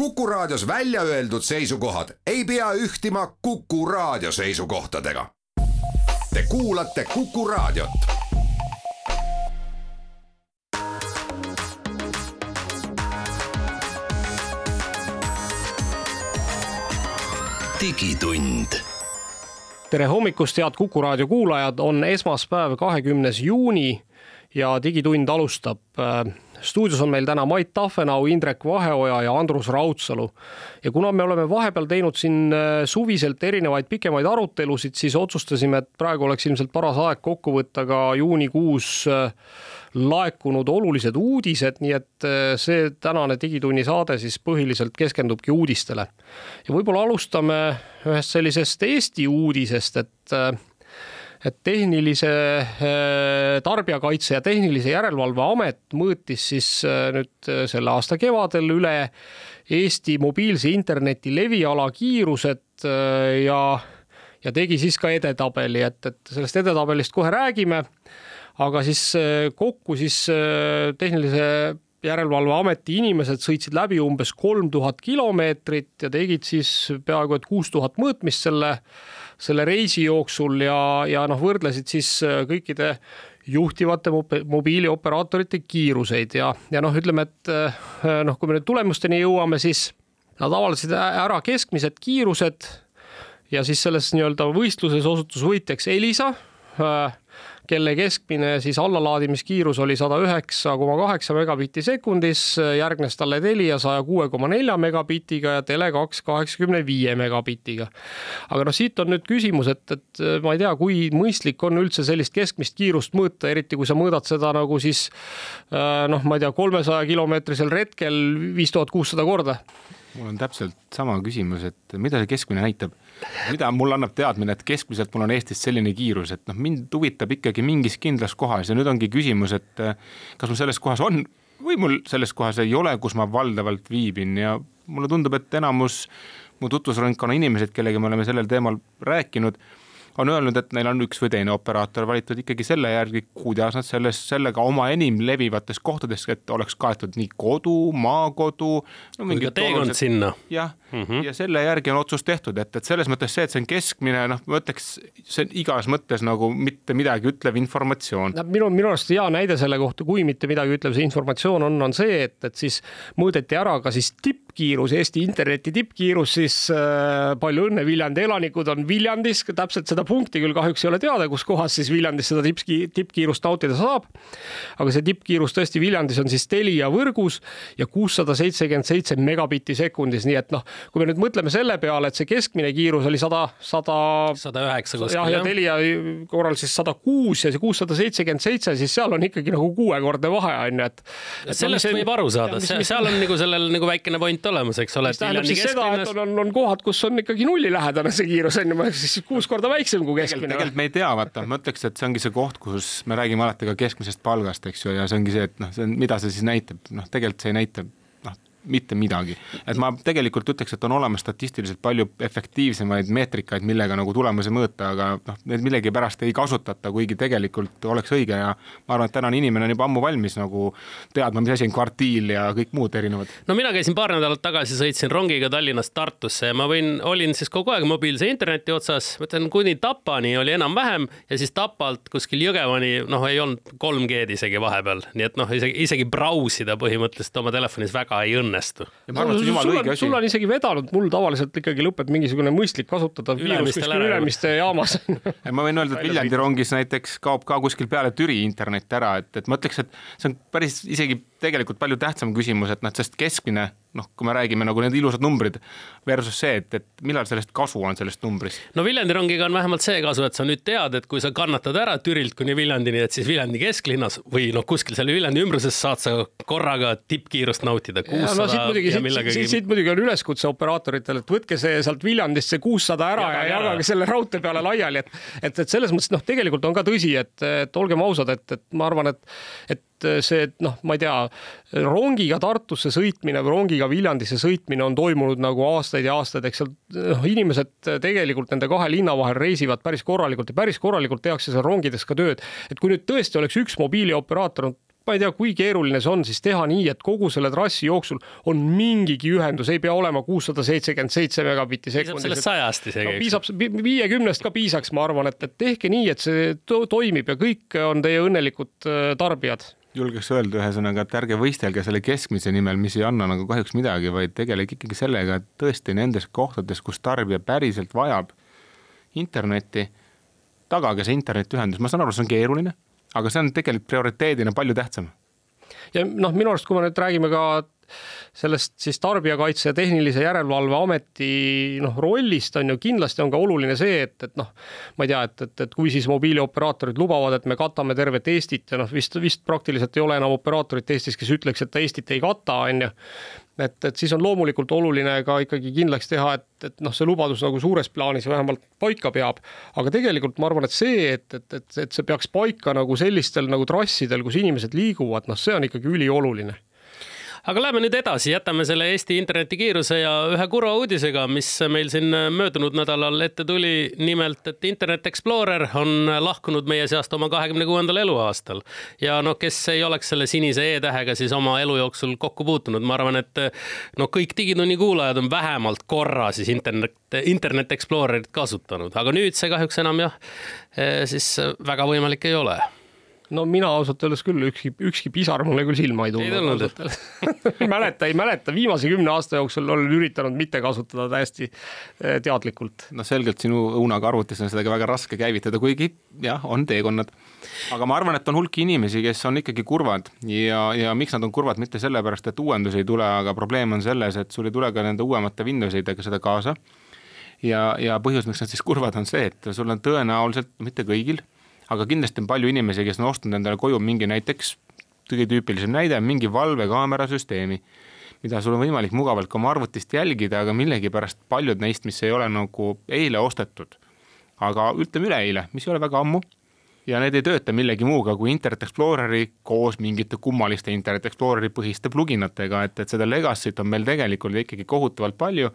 Kuku Raadios välja öeldud seisukohad ei pea ühtima Kuku Raadio seisukohtadega. Te kuulate Kuku Raadiot. digitund tere hommikust, head Kuku raadio kuulajad, on esmaspäev, kahekümnes juuni ja Digitund alustab. Stuudios on meil täna Mait Tafenau, Indrek Vaheoja ja Andrus Raudsalu. ja kuna me oleme vahepeal teinud siin äh, suviselt erinevaid pikemaid arutelusid, siis otsustasime, et praegu oleks ilmselt paras aeg kokku võtta ka juunikuus äh, laekunud olulised uudised, nii et äh, see tänane Digitunni saade siis põhiliselt keskendubki uudistele. ja võib-olla alustame ühest sellisest Eesti uudisest, et et tehnilise tarbijakaitse ja tehnilise järelevalve amet mõõtis siis nüüd selle aasta kevadel üle Eesti mobiilse interneti leviala kiirused ja, ja tegi siis ka edetabeli, et, et sellest edetabelist kohe räägime. Aga siis kokku siis tehnilise järelevalveameti inimesed sõitsid läbi umbes kolm tuhat kilomeetrit ja tegid siis peaaegu et kuus tuhat mõõtmist selle, selle reisi jooksul ja, ja noh, võrdlesid siis kõikide juhtivate mobiilioperaatorite kiiruseid ja, ja noh, ütleme, et noh, kui me nüüd tulemusteni jõuame, siis nad avaldasid ära keskmised kiirused ja siis selles nii-öelda võistluses osutus võitjaks Elisa kelle keskmine siis allalaadimiskiirus oli sada üheksa koma kaheksa megabitti sekundis, järgnes talle Telia saja kuue koma nelja megabitiga ja Tele2 kaheksakümne viie megabitiga. aga noh, siit on nüüd küsimus, et, et ma ei tea, kui mõistlik on üldse sellist keskmist kiirust mõõta, eriti kui sa mõõdad seda nagu siis noh, ma ei tea, kolmesaja kilomeetrisel retkel viis tuhat kuussada korda mul on täpselt sama küsimus, et mida see keskmine näitab, mida mulle annab teadmine, et keskmiselt mul on Eestis selline kiirus, et noh, mind huvitab ikkagi mingis kindlas kohas ja nüüd ongi küsimus, et eh, kas mul selles kohas on või mul selles kohas ei ole, kus ma valdavalt viibin ja mulle tundub, et enamus mu tutvusringkonna inimesed, kellega me oleme sellel teemal rääkinud on öelnud, et neil on üks või teine operaator valitud ikkagi selle järgi, kuidas nad selles, sellega oma enim levivates kohtades, et oleks kaetud nii kodu, maakodu no,. kui ka teekond olulised... sinna. jah mm, -hmm. ja selle järgi on otsus tehtud, et, et selles mõttes see, et see on keskmine, noh, ma ütleks, see on igas mõttes nagu mitte midagi ütlev informatsioon. minu, minu arust hea näide selle kohta, kui mitte midagi ütlev see informatsioon on, on see, et, et siis mõõdeti ära ka siis tippkiirus, Eesti interneti tippkiirus, siis äh, palju õnne, Viljandi elanikud on Viljandis, täpselt seda punkti küll kahjuks ei ole teada, kus kohas siis Viljandis seda tippki, tippkiirust nautida saab. aga see tippkiirus tõesti Viljandis on siis Telia võrgus ja kuussada seitsekümmend seitse megabitti sekundis, nii et noh, kui me nüüd mõtleme selle peale, et see keskmine kiirus oli sada, sada. sada üheksa kuskil. jah, ja Telia korral siis sada kuus ja see kuussada seitsekümmend seitse, siis seal on ikkagi nagu kuuekordne vahe on ju, et. sellest see, võib aru saada, seal on nagu sellel nagu väikene point olemas, eks ole. mis tähendab siis seda, et on, on, on kohad, kus on ikkagi nullilähedane see kiirus on ju, siis kuus korda väiksem kui keskmine. tegelikult me ei tea, vaata, ma ütleks, et see ongi see koht, kus me räägime alati ka keskmisest palgast, eks ju, ja see ongi see, et noh, see on, mida see siis näitab, noh, tegelikult see ei näita mitte midagi. et ma tegelikult ütleks, et on olemas statistiliselt palju efektiivsemaid meetrikaid, millega nagu tulemusi mõõta, aga noh, neid millegipärast ei kasutata, kuigi tegelikult oleks õige ja ma arvan, et tänane inimene on juba ammu valmis nagu teadma, mis asi on kvartiil ja kõik muud erinevad. no mina käisin paar nädalat tagasi, sõitsin rongiga Tallinnast Tartusse ja ma võin, olin siis kogu aeg mobiilse interneti otsas, ma ütlen kuni Tapani oli enam-vähem ja siis Tapalt kuskil Jõgevani, noh, ei olnud 3G-d isegi vahepeal, nii et noh, isegi, isegi brausida põhimõtteliselt oma telefonis väga ei õnne õnnestu. sul, sul on isegi vedanud, mul tavaliselt ikkagi lõpeb mingisugune mõistlik kasutatav viirus kuskil Ülemiste jaamas. Ma võin öelda, et Viljandi rongis näiteks kaob ka kuskil peale Türi internet ära, et, et ma ütleks, et see on päris isegi tegelikult palju tähtsam küsimus, et noh, sest keskmine noh, kui me räägime nagu need ilusad numbrid versus see, et, et millal sellest kasu on, sellest numbrist? no Viljandi rongiga on vähemalt see kasu, et sa nüüd tead, et kui sa kannatad ära Türilt kuni Viljandini, et siis Viljandi kesklinnas või noh, kuskil seal Viljandi ümbruses saad sa korraga tippkiirust nautida. No, siit muidugi, siit, millegi... siit, siit muidugi on üleskutse operaatoritele, et võtke see sealt Viljandist see kuussada ära ja, ja jagage selle raudtee peale laiali, et, et, et selles mõttes noh, tegelikult on ka tõsi, et, et olgem ausad, et, et ma arvan, et, et see noh, ma ei tea, rongiga Tartusse sõitmine või rongiga Viljandisse sõitmine on toimunud nagu aastaid ja aastaid, eks seal noh, inimesed tegelikult nende kahe linna vahel reisivad päris korralikult ja päris korralikult tehakse seal rongides ka tööd. et kui nüüd tõesti oleks üks mobiilioperaator, ma ei tea, kui keeruline see on siis teha nii, et kogu selle trassi jooksul on mingigi ühendus, ei pea olema kuussada seitsekümmend seitse megabitti sekundis. piisab sellest sajast isegi no,. piisab, viiekümnest ka piisaks, ma arvan, et, et tehke nii, et see to toimib ja kõik on teie õnnelikud äh, tarbijad julgeks öelda ühesõnaga, et ärge võistelge selle keskmise nimel, mis ei anna nagu kahjuks midagi, vaid tegelege ikkagi sellega, et tõesti nendes kohtades, kus tarbija päriselt vajab internetti, tagage see internetiühendus, ma saan aru, see on keeruline aga see on tegelikult prioriteedina palju tähtsam. ja noh, minu arust, kui me nüüd räägime ka sellest siis Tarbijakaitse ja Tehnilise Järelevalve Ameti noh, rollist on ju kindlasti on ka oluline see, et, et noh, ma ei tea, et, et, et kui siis mobiilioperaatorid lubavad, et me katame tervet Eestit ja noh, vist, vist praktiliselt ei ole enam operaatorit Eestis, kes ütleks, et ta Eestit ei kata, on ju et, et siis on loomulikult oluline ka ikkagi kindlaks teha, et, et noh, see lubadus nagu suures plaanis vähemalt paika peab. aga tegelikult ma arvan, et see, et, et, et, et see peaks paika nagu sellistel nagu trassidel, kus inimesed liiguvad, noh, see on ikkagi ülioluline aga läheme nüüd edasi, jätame selle Eesti internetikiiruse ja ühe kurva uudisega, mis meil siin möödunud nädalal ette tuli. nimelt, et Internet Explorer on lahkunud meie seast oma kahekümne kuuendal eluaastal. ja noh, kes ei oleks selle sinise E-tähega siis oma elu jooksul kokku puutunud, ma arvan, et no kõik Digitunni kuulajad on vähemalt korra siis internet, Internet Explorerit kasutanud, aga nüüd see kahjuks enam jah, siis väga võimalik ei ole no mina ausalt öeldes küll ükski, ükski pisar mulle küll silma ei tulnud. ei mäleta, ei mäleta, viimase kümne aasta jooksul olen üritanud mitte kasutada täiesti eh, teadlikult. no selgelt sinu õunaga arvutis on seda ka väga raske käivitada, kuigi jah, on teekonnad. aga ma arvan, et on hulk inimesi, kes on ikkagi kurvad ja, ja miks nad on kurvad, mitte sellepärast, et uuendusi ei tule, aga probleem on selles, et sul ei tule ka nende uuemate Windows idega seda kaasa ja, ja põhjus, miks nad siis kurvad, on see, et sul on tõenäoliselt, mitte kõigil aga kindlasti on palju inimesi, kes on ostnud endale koju mingi näiteks, kõige tüüpilisem näide, mingi valvekaamerasüsteemi, mida sul on võimalik mugavalt ka oma arvutist jälgida, aga millegipärast paljud neist, mis ei ole nagu eile ostetud, aga ütleme üleeile, mis ei ole väga ammu, ja need ei tööta millegi muuga kui Internet Exploreri koos mingite kummaliste Internet Exploreri põhiste pluginatega, et, et seda legacy't on meil tegelikult ikkagi kohutavalt palju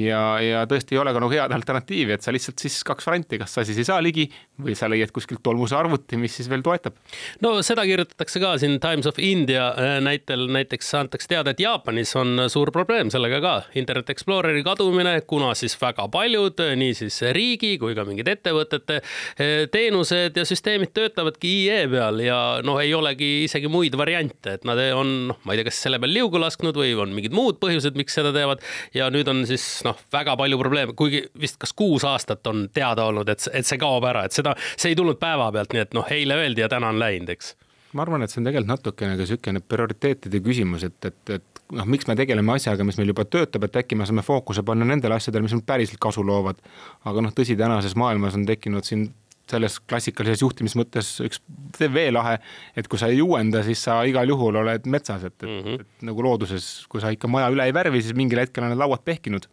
ja, ja tõesti ei ole ka nagu head alternatiivi, et sa lihtsalt siis kaks varianti, kas sa siis ei saa ligi või sa leiad kuskilt tolmuse arvuti, mis siis veel toetab. no seda kirjutatakse ka siin Times of India äh, näitel, näiteks antakse teada, et Jaapanis on suur probleem sellega ka, Internet Exploreri kadumine, kuna siis väga paljud, nii siis riigi kui ka mingid ettevõtete äh, teenused ja süsteemid töötavadki IE peal ja noh, ei olegi isegi muid variante, et nad on, noh, ma ei tea, kas selle peal liugu lasknud või on mingid muud põhjused, miks seda teevad ja nüüd on siis noh, väga palju probleeme, kuigi vist kas kuus aastat on teada olnud, et, et see kaob ära, et seda, see ei tulnud päevapealt, nii et noh, eile öeldi ja täna on läinud, eks ma arvan, et see on tegelikult natukene ka niisugune prioriteetide küsimus, et, et, et noh, miks me tegeleme asjaga, mis meil juba töötab, et äkki me saame fookuse panna nendele asjadele, mis meil päriselt kasu loovad. aga noh, tõsi, tänases maailmas on tekkinud siin selles klassikalises juhtimismõttes üks veelahe, et kui sa ei uuenda, siis sa igal juhul oled metsas, et, et, mm -hmm. et nagu looduses, kui sa ikka maja üle ei värvi, siis mingil hetkel on need lauad pehkinud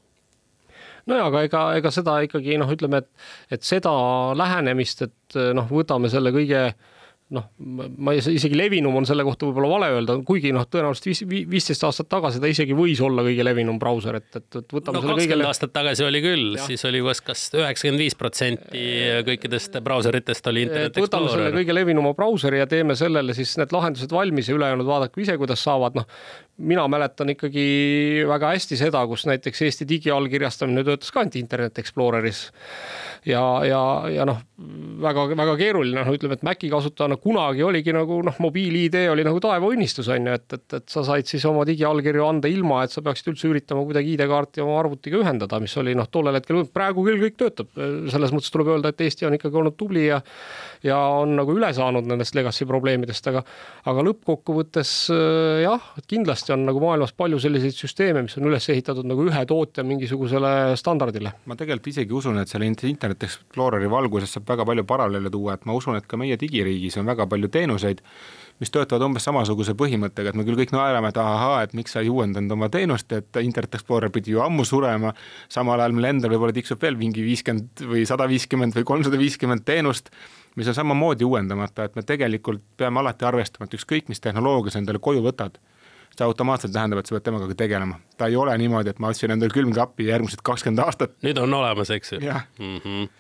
nojah, aga ega, ega seda ikkagi noh, ütleme, et, et seda lähenemist, et noh, võtame selle kõige noh, ma isegi levinum on selle kohta võib-olla vale öelda, kuigi noh, tõenäoliselt viisteist aastat tagasi ta isegi võis olla kõige levinum brauser, et, et, et võtame no, selle kõige. aastat tagasi oli küll, siis oli vist kas üheksakümmend viis protsenti kõikidest brauseritest oli Internet Explorer. võtame selle kõige levinuma brauseri ja teeme sellele siis need lahendused valmis ja ülejäänud vaadake ise, kuidas saavad, noh. Mina mäletan ikkagi väga hästi seda, kus näiteks Eesti digiallkirjastamine töötas ka ainult Internet Exploreris. Ja, ja, ja noh, väga-väga keeruline, noh, ütleme, et Maci kasutajana kunagi oligi nagu noh, mobiil-ID oli nagu taevaõnnistus on ju, et, et, et sa said siis oma digiallkirju anda ilma, et sa peaksid üldse üritama kuidagi ID-kaarti oma arvutiga ühendada, mis oli noh, tollel hetkel, praegu küll kõik töötab, selles mõttes tuleb öelda, et Eesti on ikkagi olnud tubli ja ja on nagu üle saanud nendest legacy probleemidest, aga aga lõppkokkuvõttes jah, et kindlasti on nagu maailmas palju selliseid süsteeme, mis on üles ehitatud nagu ühe tootja mingisugusele standardile. ma tegelikult isegi usun, et selle Internet Exploreri valguses saab väga palju paralleele tuua, et ma usun, et ka meie digiriigis on väga palju teenuseid, mis töötavad umbes samasuguse põhimõttega, et me küll kõik naerame, et ahaa, et miks sa ei uuendanud oma teenust, et Internet Explorer pidi ju ammu surema, samal ajal meil endal võib-olla tiksub veel mingi viiskümmend või sada viiskümmend või kolmsada viiskümmend teenust, mis on samamoodi uuendamata, et me tegelikult peame alati arvestama, et ükskõik, mis tehnoloogia sa endale koju võtad, see automaatselt tähendab, et sa pead temaga ka tegelema. ta ei ole niimoodi, et ma ostsin endale külmkapi järgmised kakskümmend aastat. nüüd on olemas, eks ju? jah mm -hmm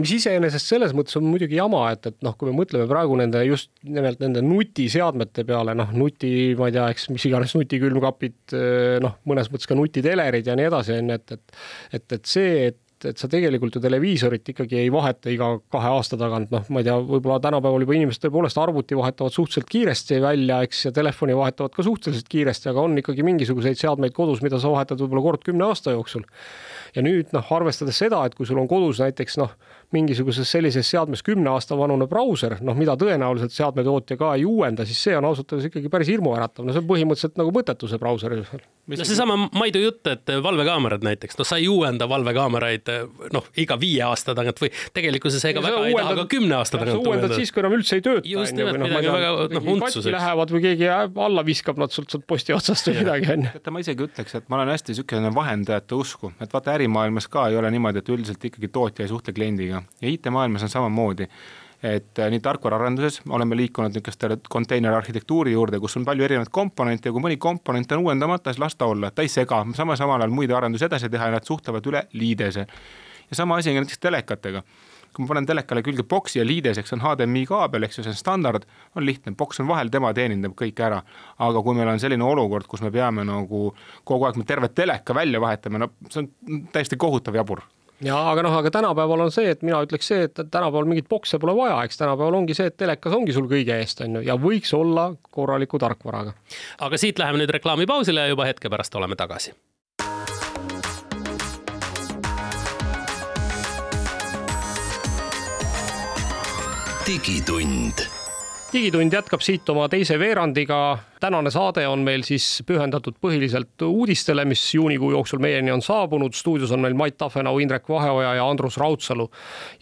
mis iseenesest selles mõttes on muidugi jama, et, et noh, kui me mõtleme praegu nende just nimelt nende nutiseadmete peale, noh, nuti, ma ei tea, eks mis iganes nutikülmkapid, noh, mõnes mõttes ka nutitelerid ja nii edasi, on ju, et, et et, et see, et et, et sa tegelikult ju televiisorit ikkagi ei vaheta iga kahe aasta tagant, noh, ma ei tea, võib-olla tänapäeval juba inimesed tõepoolest arvuti vahetavad suhteliselt kiiresti välja, eks, ja telefoni vahetavad ka suhteliselt kiiresti, aga on ikkagi mingisuguseid seadmeid kodus, mida sa vahetad võib-olla kord kümne aasta jooksul. ja nüüd noh, arvestades seda, et kui sul on kodus näiteks noh, mingisuguses sellises seadmes kümne aasta vanune brauser, noh, mida tõenäoliselt seadmetootja ka ei uuenda, siis see on ausalt öeldes ikkagi päris hirmuäratav, no see on põhimõtteliselt nagu mõttetu, see brauser. no seesama Maidu jutt, et valvekaamerad näiteks, no sa ei uuenda valvekaameraid noh, iga viie aasta tagant või tegelikkuses ega väga uuendad, ei taha ka kümne aasta tagant uuendada. uuendad siis, kui enam üldse ei tööta. just nimelt, noh, midagi väga noh, untsuseks. Lähevad või keegi alla viskab nad sult sealt posti otsast või midagi, onju. teate, ma isegi ütleks, et ma olen hästi niisugune vahendajate usku, et vaata ärimaailmas ka ei ole niimoodi, et üldiselt ikkagi tootja ei suhtle kliendiga ja IT-maailmas on samamoodi. Et äh, nii tarkvaraarenduses oleme liikunud niisuguste konteinerarhitektuuri juurde, kus on palju erinevaid komponente ja kui mõni komponent on uuendamata, siis las ta olla, ta ei sega, samas samal ajal muid arendusi edasi teha ja nad suhtlevad üle liidese. Ja sama asi on näiteks telekatega. kui ma panen telekale külge boksi ja liideseks on HDMI kaabel, eks ju, see on standard, on lihtne, boks on vahel, tema teenindab kõik ära. aga kui meil on selline olukord, kus me peame nagu kogu aeg tervet teleka välja vahetama, no see on täiesti kohutav jabur ja aga noh, aga tänapäeval on see, et mina ütleks see, et tänapäeval mingeid bokse pole vaja, eks tänapäeval ongi see, et telekas ongi sul kõige eest, on ju, ja võiks olla korraliku tarkvaraga. aga siit läheme nüüd reklaamipausile ja juba hetke pärast oleme tagasi digitund. Digitund jätkab siit oma teise veerandiga. tänane saade on meil siis pühendatud põhiliselt uudistele, mis juunikuu jooksul meieni on saabunud. stuudios on meil Mait Tafenau, Indrek Vaheoja ja Andrus Raudsalu.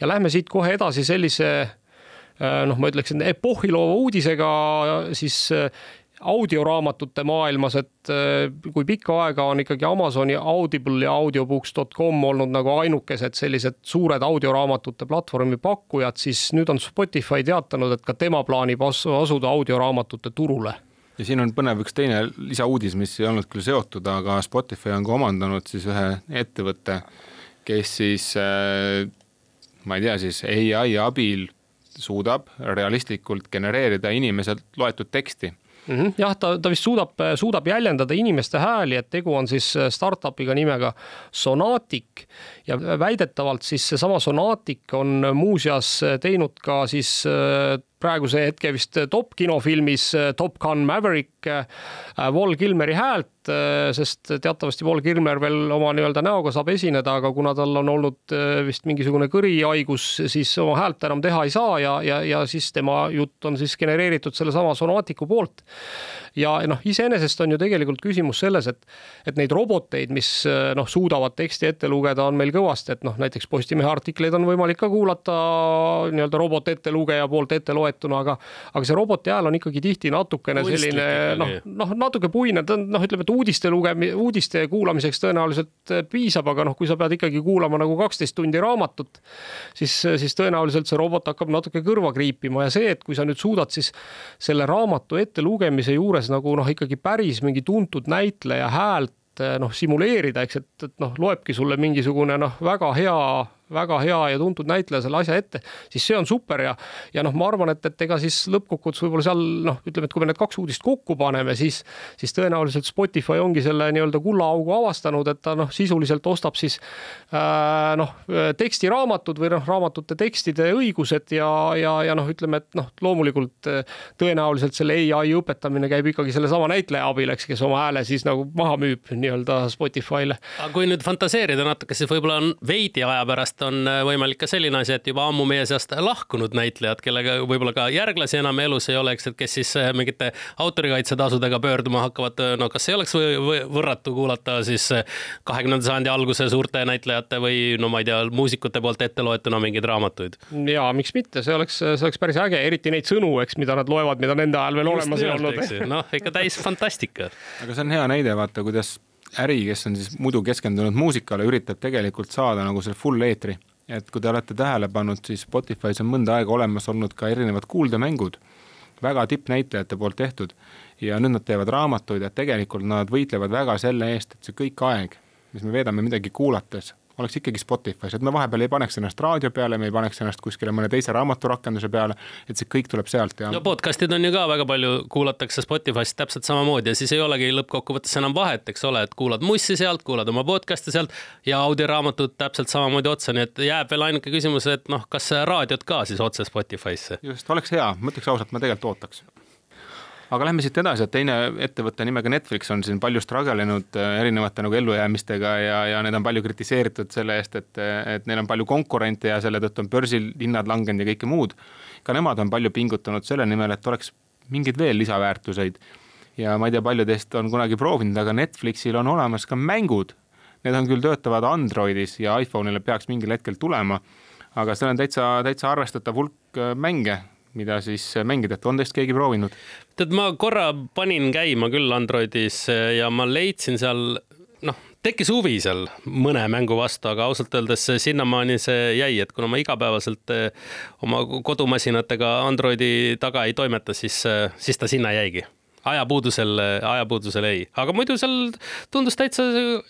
ja lähme siit kohe edasi sellise noh, ma ütleksin epohhiloova uudisega siis audioraamatute maailmas, et äh, kui pikka aega on ikkagi Amazoni Audible ja audiobooks.com olnud nagu ainukesed sellised suured audioraamatute platvormi pakkujad, siis nüüd on Spotify teatanud, et ka tema plaanib asuda audioraamatute turule. Ja siin on põnev üks teine lisauudis, mis ei olnud küll seotud, aga Spotify on ka omandanud siis ühe ettevõtte, kes siis äh, ma ei tea, siis ai abil suudab realistlikult genereerida inimeselt loetud teksti mm. -hmm. jah, ta, ta vist suudab, suudab jäljendada inimeste hääli, et tegu on siis äh, startup'iga nimega Sonatic ja väidetavalt siis seesama Sonatic on muuseas teinud ka siis äh, praeguse hetke vist top kinofilmis äh, Top Gun Maverick Wall Kilmeri häält Äh, sest teatavasti Paul Kirmer veel oma nii-öelda näoga saab esineda, aga kuna tal on olnud äh, vist mingisugune kõrihaigus, siis oma häält enam teha ei saa ja, ja, ja siis tema jutt on siis genereeritud sellesama Sonaatiku poolt. ja noh, iseenesest on ju tegelikult küsimus selles, et, et neid roboteid, mis äh, noh, suudavad teksti ette lugeda, on meil kõvasti, et noh, näiteks Postimehe artikleid on võimalik ka kuulata nii-öelda robot ettelugeja poolt ette loetuna, aga aga see roboti hääl on ikkagi tihti natukene selline noh, noh natuke puine, ta on noh, ütleme, et uudiste lugemi-, uudiste kuulamiseks tõenäoliselt äh, piisab, aga noh, kui sa pead ikkagi kuulama nagu kaksteist tundi raamatut, siis, siis tõenäoliselt see robot hakkab natuke kõrva kriipima. Ja see, et kui sa nüüd suudad siis selle raamatu ettelugemise juures nagu noh, ikkagi päris mingi tuntud näitleja häält äh, noh, simuleerida, eks, et, et noh, loebki sulle mingisugune noh, väga hea väga hea ja tuntud näitleja selle asja ette, siis see on super ja, ja noh, ma arvan, et, et ega siis lõppkokkuvõttes võib-olla seal noh, ütleme, et kui me need kaks uudist kokku paneme, siis, siis tõenäoliselt Spotify ongi selle nii-öelda kullaaugu avastanud, et ta noh, sisuliselt ostab siis äh, noh, tekstiraamatud või noh, raamatute tekstide õigused ja, ja, ja noh, ütleme, et noh, loomulikult äh, tõenäoliselt selle ai õpetamine käib ikkagi sellesama näitleja abil, eks, kes oma hääle siis nagu maha müüb nii-öelda Spotify'le. aga kui nüüd fantaseerida natuke, siis võib-olla on veidi aja pärast sellest on äh, võimalik ka selline asi, et juba ammu meie seast lahkunud näitlejad, kellega võib-olla ka järglasi enam elus ei ole, eks, et kes siis äh, mingite autorikaitsetasudega pöörduma hakkavad. no kas ei oleks või, või võrratu kuulata siis äh, kahekümnenda sajandi alguse suurte näitlejate või no ma ei tea, muusikute poolt ette loetuna mingeid raamatuid? ja miks mitte, see oleks, see oleks päris äge, eriti neid sõnu, eks, mida nad loevad, mida nende ajal veel Just olemas ei olnud. noh, ikka täis fantastika. aga see on hea näide, vaata, kuidas äri, kes on siis muidu keskendunud muusikale, üritab tegelikult saada nagu selle full eetri. et kui te olete tähele pannud, siis Spotify's on mõnda aega olemas olnud ka erinevad kuuldemängud, väga tippnäitlejate poolt tehtud ja nüüd nad teevad raamatuid ja tegelikult nad võitlevad väga selle eest, et see kõik aeg, mis me veedame midagi kuulates, oleks ikkagi Spotify's, et me vahepeal ei paneks ennast raadio peale, me ei paneks ennast kuskile mõne teise raamaturakenduse peale, et see kõik tuleb sealt ja. no podcast'id on ju ka väga palju, kuulatakse Spotify'st täpselt samamoodi ja siis ei olegi lõppkokkuvõttes enam vahet, eks ole, et kuulad mussi sealt, kuulad oma podcast'e sealt ja audioraamatut täpselt samamoodi otsa, nii et jääb veel ainuke küsimus, et noh, kas raadiot ka siis otse Spotify'sse. just, oleks hea, ma ütleks ausalt, ma tegelikult ootaks aga lähme siit edasi, et teine ettevõte nimega Netflix on siin palju struggle inud äh, erinevate nagu ellujäämistega ja, ja need on palju kritiseeritud selle eest, et, et neil on palju konkurente ja selle tõttu on börsil hinnad langenud ja kõike muud. ka nemad on palju pingutanud selle nimel, et oleks mingeid veel lisaväärtuseid. ja ma ei tea, palju teist on kunagi proovinud, aga Netflixil on olemas ka mängud. Need on küll, töötavad Androidis ja iPhone'ile peaks mingil hetkel tulema, aga seal on täitsa, täitsa arvestatav hulk äh, mänge mida siis mängida, et on teist keegi proovinud? tead, ma korra panin käima küll Androidis ja ma leidsin seal noh, tekkis huvi seal mõne mängu vastu, aga ausalt öeldes sinnamaani see jäi, et kuna ma igapäevaselt eh, oma kodumasinatega Androidi taga ei toimeta, siis, eh, siis ta sinna jäigi ajapuudusel, ajapuudusel ei, aga muidu seal tundus täitsa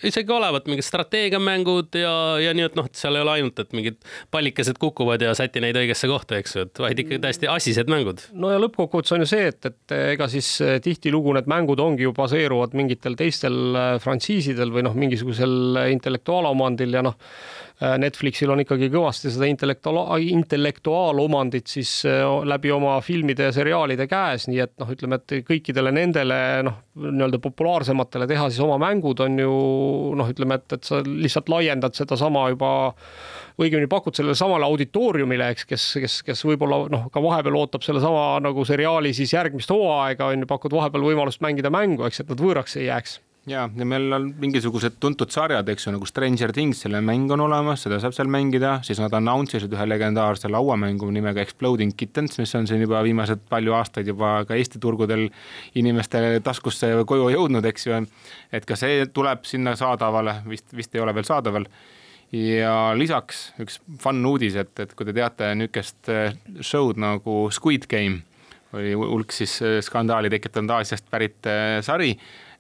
isegi olevat mingid strateegiamängud ja, ja nii, et noh, et seal ei ole ainult, et mingid pallikesed kukuvad ja säti neid õigesse kohta, eks ju, et vaid ikkagi täiesti asised mängud. no ja lõppkokkuvõttes on ju see, et, et ega siis tihtilugu need mängud ongi ju baseeruvad mingitel teistel frantsiisidel või noh, mingisugusel intellektuaalomandil ja noh Netflixil on ikkagi kõvasti seda intellektuaal, intellektuaalomandit siis äh, läbi oma filmide ja seriaalide käes, nii et noh, ütleme, et kõikidele nendele noh, nii-öelda populaarsematele teha siis oma mängud on ju noh, ütleme, et, et sa lihtsalt laiendad sedasama juba õigemini pakud sellele samale auditooriumile, eks, kes, kes, kes võib-olla noh, ka vahepeal ootab sellesama nagu seriaali siis järgmist hooaega on ju, pakud vahepeal võimalust mängida mängu, eks, et nad võõraks ei jääks ja, ja meil on mingisugused tuntud sarjad, eks ju, nagu Stranger Things, selle mäng on olemas, seda saab seal mängida, siis nad announce isid ühe legendaarse lauamängu nimega Exploding Kittens, mis on siin juba viimased palju aastaid juba ka Eesti turgudel inimeste taskusse koju jõudnud, eks ju. et ka see tuleb sinna saadavale, vist, vist ei ole veel saadaval. ja lisaks üks fun uudis, et, et kui te teate niisugust eh, show'd nagu Squid Game, oli hulk siis eh, skandaali tekitanud Aasiast pärit eh, sari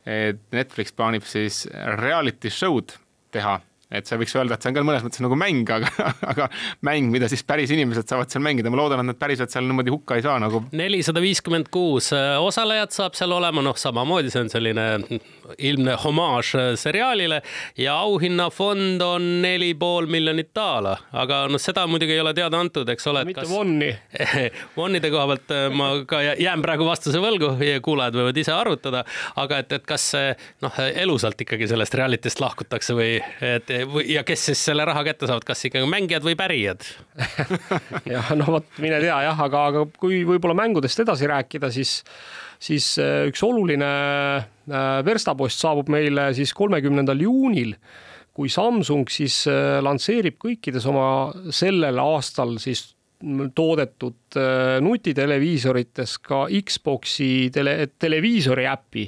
et Netflix plaanib siis reality show'd teha et sa võiks öelda, et see on ka mõnes mõttes nagu mäng, aga, aga mäng, mida siis päris inimesed saavad seal mängida, ma loodan, et nad päriselt seal niimoodi hukka ei saa nagu. nelisada viiskümmend kuus äh, osalejat saab seal olema, noh, samamoodi see on selline ilmne homaaž äh, seriaalile ja auhinnafond on neli pool miljonit daala, aga noh, seda muidugi ei ole teada antud, eks ole. mitte Vonni Vonnide koha pealt äh, ma ka jään praegu vastuse võlgu, kuulajad võivad ise arvutada, aga et, et kas noh, elusalt ikkagi sellest reality'st lahkutakse või et ja kes siis selle raha kätte saavad, kas ikkagi mängijad või pärijad? Jah, no vot, mine tea jah, aga, aga kui võib-olla mängudest edasi rääkida, siis, siis äh, üks oluline äh, verstapost saabub meile siis kolmekümnendal juunil kui Samsung siis äh, lansseerib kõikides oma sellel aastal siis toodetud nutiteleviisorites ka Xbox'i tele, televiisori äpi,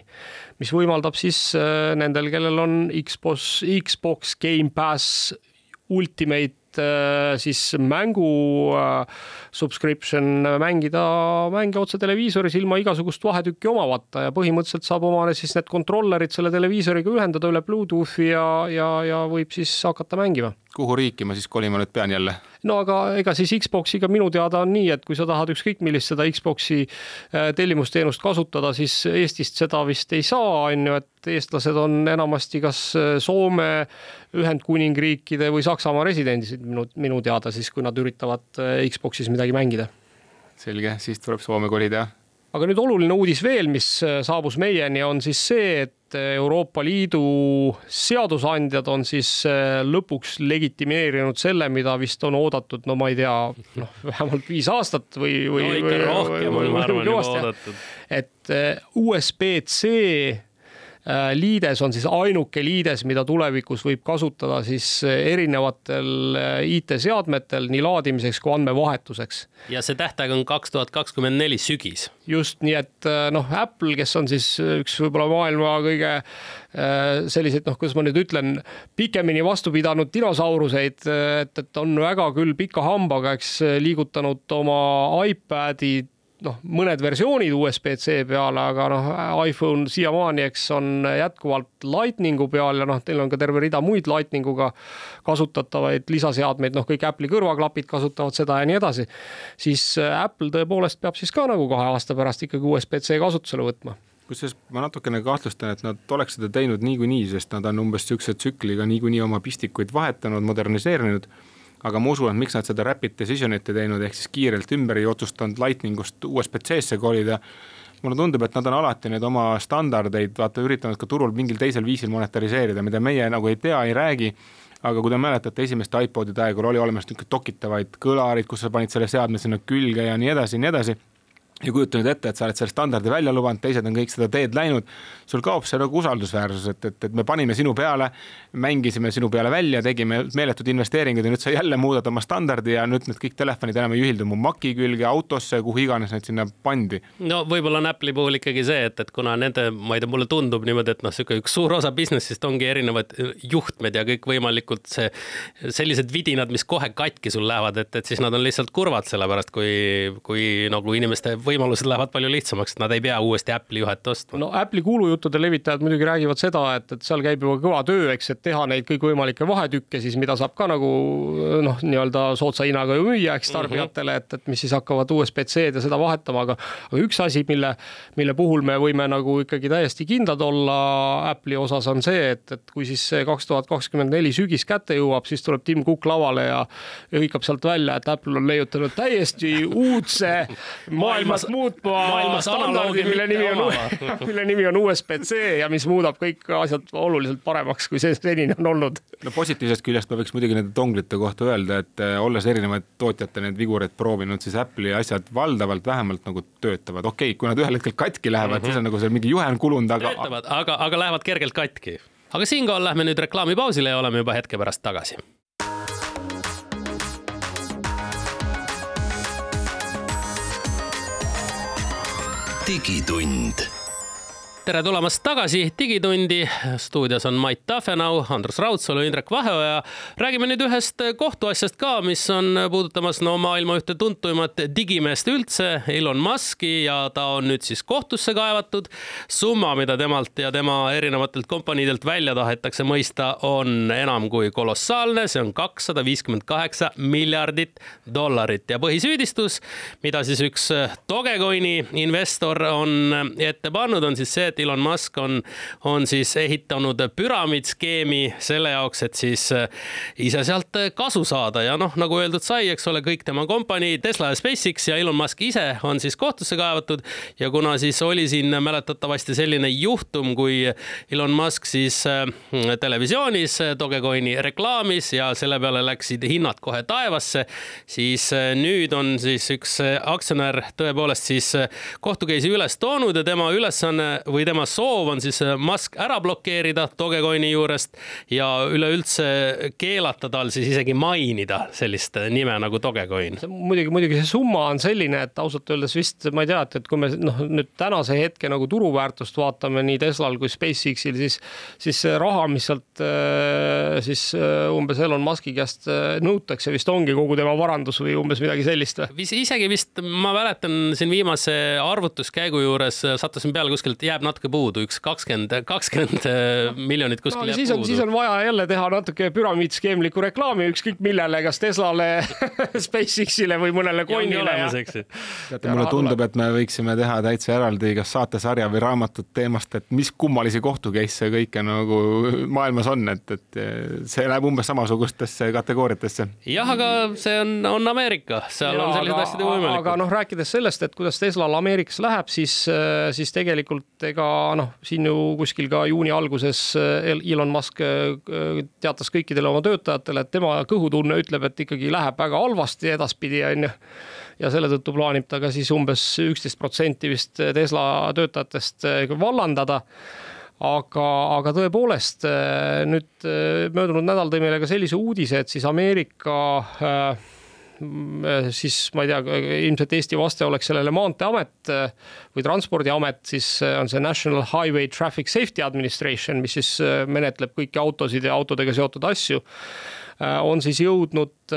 mis võimaldab siis äh, nendel, kellel on Xbox, Xbox Gamepass Ultimate äh, siis mängu äh, subscription mängida mänge otse televiisoris ilma igasugust vahetükki omavata ja põhimõtteliselt saab omale siis need kontrollerid selle televiisoriga ühendada üle Bluetoothi ja, ja, ja võib siis hakata mängima. kuhu riiki ma siis kolima nüüd pean jälle? No aga ega siis Xboxiga minu teada on nii, et kui sa tahad ükskõik millist seda Xbox'i äh, tellimusteenust kasutada, siis Eestist seda vist ei saa, on ju, et eestlased on enamasti kas äh, Soome, Ühendkuningriikide või Saksamaa residendid minu, minu teada siis, kui nad üritavad äh, Xbox'is midagi mängida. selge, siis tuleb Soome kolida aga nüüd oluline uudis veel, mis saabus meieni, on siis see, et Euroopa Liidu seadusandjad on siis äh, lõpuks legitimeerinud selle, mida vist on oodatud, no ma ei tea, noh, vähemalt viis aastat või, või no,. ikka rohkem on, ma arvan, juba oodatud. et äh, USB-C Äh, liides on siis ainuke liides, mida tulevikus võib kasutada siis äh, erinevatel äh, IT-seadmetel nii laadimiseks kui andmevahetuseks. ja see tähtaeg on kaks tuhat kakskümmend neli sügis. just, nii et noh, Apple, kes on siis üks võib-olla maailma kõige selliseid, noh, kuidas ma nüüd ütlen, pikemini vastu pidanud dinosauruseid, et, et on väga küll pika hambaga, eks liigutanud oma iPadi noh, mõned versioonid USB-C peale, aga noh, iPhone siiamaani, eks on jätkuvalt Lightningu peal ja noh, teil on ka terve rida muid Lightninguga kasutatavaid lisaseadmeid, noh, kõik Apple'i kõrvaklapid kasutavad seda ja nii edasi. siis Apple tõepoolest peab siis ka nagu kahe aasta pärast ikkagi USB-C kasutusele võtma kusjuures ma natukene kahtlustan, et nad oleks seda teinud niikuinii, sest nad on umbes niisuguse tsükliga niikuinii oma pistikuid vahetanud, moderniseerinud aga ma usun, et miks nad seda rapid decision'it ei teinud, ehk siis kiirelt ümber ei otsustanud Lightningust USB-C-sse kolida. mulle tundub, et nad on alati neid oma standardeid vaata üritanud ka turul mingil teisel viisil monetariseerida, mida meie nagu ei tea, ei räägi aga kui te mäletate esimeste iPodide aega, oli olemas niisugune tokitavaid kõlarid, kus sa panid selle seadme sinna külge ja nii edasi ja nii edasi ja kujuta nüüd ette, et sa oled selle standardi välja lubanud, teised on kõik seda teed läinud, sul kaob see nagu usaldusväärsus, et, et, et me panime sinu peale, mängisime sinu peale välja, tegime meeletud investeeringuid ja nüüd sa jälle muudad oma standardi ja nüüd need kõik telefonid enam ei ühildu mu Maci külge, autosse, kuhu iganes need sinna pandi. no võib-olla on Apple'i puhul ikkagi see, et, et kuna nende, ma ei tea, mulle tundub niimoodi, et noh, sihuke üks suur osa business'ist ongi erinevad juhtmed ja kõikvõimalikud see, sellised vidinad, mis kohe katki sul lähevad, et, et siis nad on lihtsalt kurvad, sellepärast kui, kui nagu inimeste või võimalused lähevad palju lihtsamaks, et nad ei pea uuesti Apple'i juhet ostma. no Apple'i kuulujuttude levitajad muidugi räägivad seda, et, et seal käib juba kõva töö, eks, et teha neid kõikvõimalikke vahetükke siis, mida saab ka nagu noh, nii-öelda soodsa hinnaga ju müüa, eks tarbijatele, et, et mis siis hakkavad USB-C-d ja seda vahetama, aga aga üks asi, mille, mille puhul me võime nagu ikkagi täiesti kindlad olla Apple'i osas on see, et, et kui siis see kaks tuhat kakskümmend neli sügis kätte jõuab, siis tuleb Tim Cook lavale ja, ja hõikab sealt välja, et Apple on leiutanud täiesti uudse maailma maailmas muutma standardi, mille nimi on, mille nimi on USB-C ja mis muudab kõik asjad oluliselt paremaks, kui see senini on olnud. no positiivsest küljest ma võiks muidugi nende donglite kohta öelda, et äh, olles erinevaid tootjate neid vigureid proovinud, siis Apple'i asjad valdavalt vähemalt nagu töötavad, okei okay,, kui nad ühel hetkel katki lähevad mm, -hmm. siis on nagu seal mingi juhe on kulunud, aga. töötavad, aga, aga lähevad kergelt katki. aga siinkohal lähme nüüd reklaamipausile ja oleme juba hetke pärast tagasi digitund tere tulemast tagasi Digitundi. stuudios on Mait Tafenau, Andrus Raudsalu, Indrek Vaheoja. räägime nüüd ühest kohtuasjast ka, mis on puudutamas no maailma ühte tuntuimat digimeest üldse, Elon Musk'i ja ta on nüüd siis kohtusse kaevatud. summa, mida temalt ja tema erinevatelt kompaniidelt välja tahetakse mõista, on enam kui kolossaalne, see on kakssada viiskümmend kaheksa miljardit dollarit ja põhisüüdistus, mida siis üks Dogecoini investor on ette pannud, on siis see, et Elon Musk on, on siis ehitanud püramiidskeemi selle jaoks, et siis äh, ise sealt äh, kasu saada. Ja noh, nagu öeldud sai, eks ole, kõik tema kompanii Tesla ja SpaceX ja Elon Musk ise on siis kohtusse kaevatud. Ja kuna siis oli siin mäletatavasti selline juhtum, kui Elon Musk siis äh, televisioonis Dogecoini reklaamis ja selle peale läksid hinnad kohe taevasse, siis nüüd on siis üks aktsionär tõepoolest siis kohtu case'i üles toonud ja tema ülesanne või või tema soov on siis äh, Musk ära blokeerida Dogecoini juurest ja üleüldse keelata tal siis isegi mainida sellist äh, nime nagu Dogecoin. muidugi, muidugi see summa on selline, et ausalt öeldes vist ma ei tea, et, et kui me noh, nüüd tänase hetke nagu turuväärtust vaatame nii Teslal kui SpaceXil, siis, siis see raha, mis sealt äh, siis umbes Elon Musk'i käest nõutakse, vist ongi kogu tema varandus või umbes midagi sellist või? isegi vist ma mäletan siin viimase arvutuskäigu juures sattusin peale kuskilt jääb natuke puudu, üks kakskümmend, kakskümmend äh, miljonit kuskil no, jääb siis on, puudu. siis on vaja jälle teha natuke püramiidskeemlikku reklaami ükskõik millele, kas Teslale SpaceX-ile või mõnele coin'ile. teate, mulle tundub, et me võiksime teha täitsa eraldi kas saatesarja või raamatut teemast, et mis kummalisi kohtu case'e kõike nagu maailmas on, et, et see läheb umbes samasugustesse kategooriatesse. jah, aga see on, on Ameerika, seal ja, on sellised asjad ju võimalikud. aga noh, rääkides sellest, et kuidas Teslal Ameerikas läheb, siis, siis tegelikult ega noh, siin ju kuskil ka juuni alguses eh, Elon Musk eh, teatas kõikidele oma töötajatele, et tema kõhutunne ütleb, et ikkagi läheb väga halvasti edaspidi, on ju. ja selle tõttu plaanib ta ka siis umbes üksteist protsenti vist Tesla töötajatest eh, vallandada aga, aga tõepoolest nüüd möödunud nädal tõi meile ka sellise uudise, et siis Ameerika Äh, siis ma ei tea, ilmselt Eesti vaste oleks sellele Maanteeamet äh, või Transpordiamet, siis äh, on see National Highway Traffic Safety Administration, mis siis menetleb kõiki autosid ja autodega seotud asju. on siis jõudnud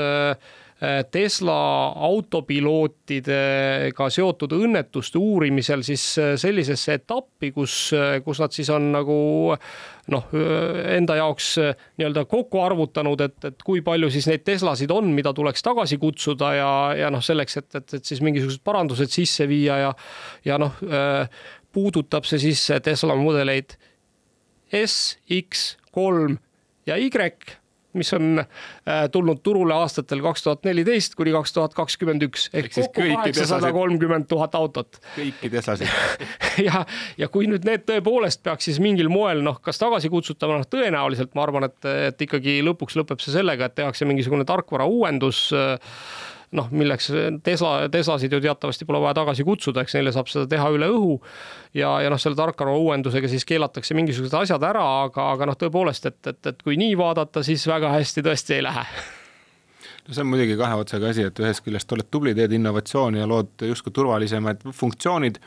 Tesla autopilootidega seotud õnnetuste uurimisel siis sellisesse etappi, kus, kus nad siis on nagu noh, enda jaoks nii-öelda kokku arvutanud, et, et kui palju siis neid Teslasid on, mida tuleks tagasi kutsuda ja, ja noh, selleks, et, et, et siis mingisugused parandused sisse viia ja ja noh, puudutab see siis Tesla mudeleid S, X, kolm ja Y mis on äh, tulnud turule aastatel kaks tuhat neliteist kuni kaks tuhat kakskümmend üks. Ehk kokku kaheksasada kolmkümmend tuhat autot. kõiki Teslasid ja, ja kui nüüd need tõepoolest peaks siis mingil moel noh, kas tagasi kutsutama, noh tõenäoliselt ma arvan, et, et ikkagi lõpuks lõpeb see sellega, et tehakse mingisugune tarkvara uuendus äh, noh, milleks Tesla, Teslasid ju teatavasti pole vaja tagasi kutsuda, eks neile saab seda teha üle õhu. ja, ja noh, selle tarkvara uuendusega siis keelatakse mingisugused asjad ära, aga, aga noh, tõepoolest, et, et, et kui nii vaadata, siis väga hästi tõesti ei lähe. No see on muidugi kahe otsaga asi, et ühest küljest oled tubli, teed innovatsiooni ja lood justkui turvalisemaid funktsioonid.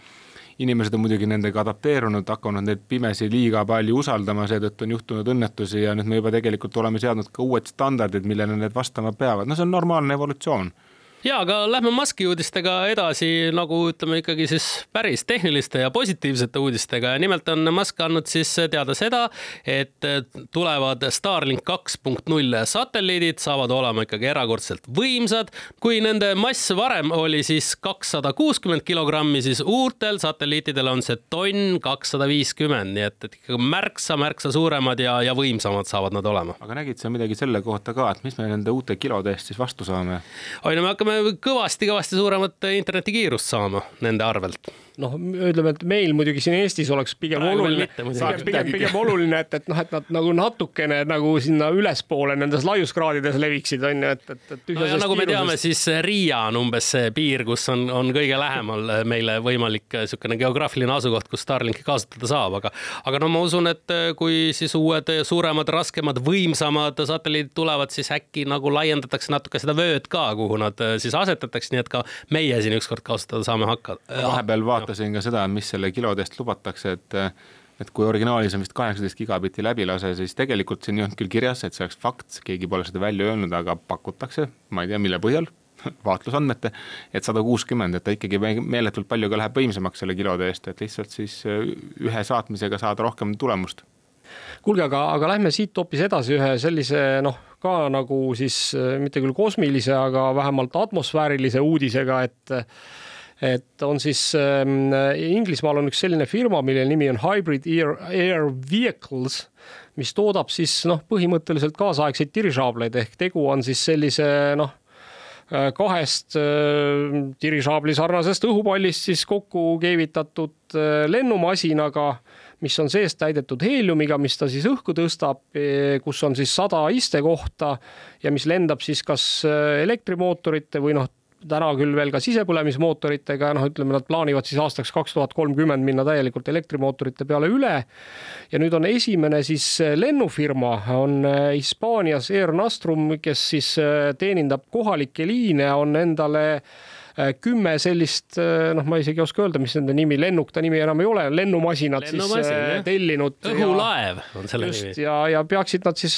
Inimesed on muidugi nendega adapteerunud, hakanud neid pimesi liiga palju usaldama, seetõttu on juhtunud õnnetusi ja nüüd me juba tegelikult oleme seadnud ka uued standardid, millele need vastama peavad, no see on normaalne evolutsioon ja aga lähme Musk'i uudistega edasi nagu ütleme ikkagi siis päris tehniliste ja positiivsete uudistega ja nimelt on Musk andnud siis teada seda, et tulevad Starlink kaks punkt null satelliidid saavad olema ikkagi erakordselt võimsad. kui nende mass varem oli siis kakssada kuuskümmend kilogrammi, siis uutel satelliitidel on see tonn kakssada viiskümmend, nii et, et ikkagi märksa-märksa suuremad ja, ja võimsamad saavad nad olema. aga nägid sa midagi selle kohta ka, et mis me nende uute kilode eest siis vastu saame? oi no me hakkame hakkame kõvasti-kõvasti suuremat internetikiirust saama nende arvelt noh, ütleme, et meil muidugi siin Eestis oleks pigem Praegu oluline, pigem, pigem oluline, et, et noh, et nad nagu natukene nagu sinna ülespoole nendes laiuskraadides leviksid, on ju, et, et, et no, ja nagu me teame, siis Riia on umbes see piir, kus on, on kõige lähemal meile võimalik niisugune geograafiline asukoht, kus Starlinki kasutada saab, aga aga no ma usun, et kui siis uued suuremad, raskemad, võimsamad satelliidid tulevad, siis äkki nagu laiendatakse natuke seda vööd ka, kuhu nad siis asetatakse, nii et ka meie siin ükskord kasutada saame hakata. vahepeal vaata vaatasin ka seda, mis selle kilode eest lubatakse, et et kui originaalis on vist kaheksateist gigabitti läbilase, siis tegelikult siin ei olnud küll kirjas, et see oleks fakt, keegi pole seda välja öelnud, aga pakutakse, ma ei tea, mille põhjal vaatlusandmete, et sada kuuskümmend, et ta ikkagi meeletult palju ka läheb võimsamaks selle kilode eest, et lihtsalt siis ühe saatmisega saada rohkem tulemust. kuulge, aga, aga lähme siit hoopis edasi ühe sellise noh, ka nagu siis mitte küll kosmilise, aga vähemalt atmosfäärilise uudisega, et et on siis ähm, Inglismaal on üks selline firma, mille nimi on Hybrid Air, Air Vehicles, mis toodab siis noh, põhimõtteliselt kaasaegseid dirižaableid. Ehk tegu on siis sellise noh, äh, kahest äh, dirižaabli sarnasest õhupallist siis kokku keevitatud äh, lennumasinaga, mis on seest täidetud heeliumiga, mis ta siis õhku tõstab, kus on siis sada istekohta ja mis lendab siis kas elektrimootorite või noh, täna küll veel ka sisepõlemismootoritega, noh, ütleme, nad plaanivad siis aastaks kaks tuhat kolmkümmend minna täielikult elektrimootorite peale üle. ja nüüd on esimene siis lennufirma on äh, Hispaanias Air Nostrum, kes siis äh, teenindab kohalikke liine, on endale Äh, kümme sellist, äh, noh, ma isegi ei oska öelda, mis nende nimi, lennuk ta nimi enam ei ole, lennumasinad Lennumasin, siis äh, jah. tellinud. õhulaev on selle just, nimi. ja, ja peaksid nad siis